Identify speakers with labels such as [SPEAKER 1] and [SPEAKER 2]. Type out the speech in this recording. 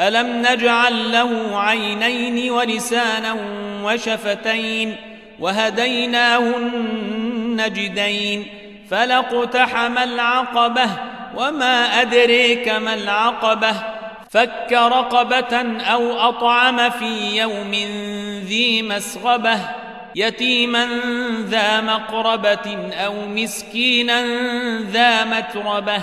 [SPEAKER 1] ألم نجعل له عينين ولسانا وشفتين وهديناه النجدين فلاقتحم العقبة وما أدريك ما العقبة فك رقبة أو أطعم في يوم ذي مسغبة يتيما ذا مقربة أو مسكينا ذا متربة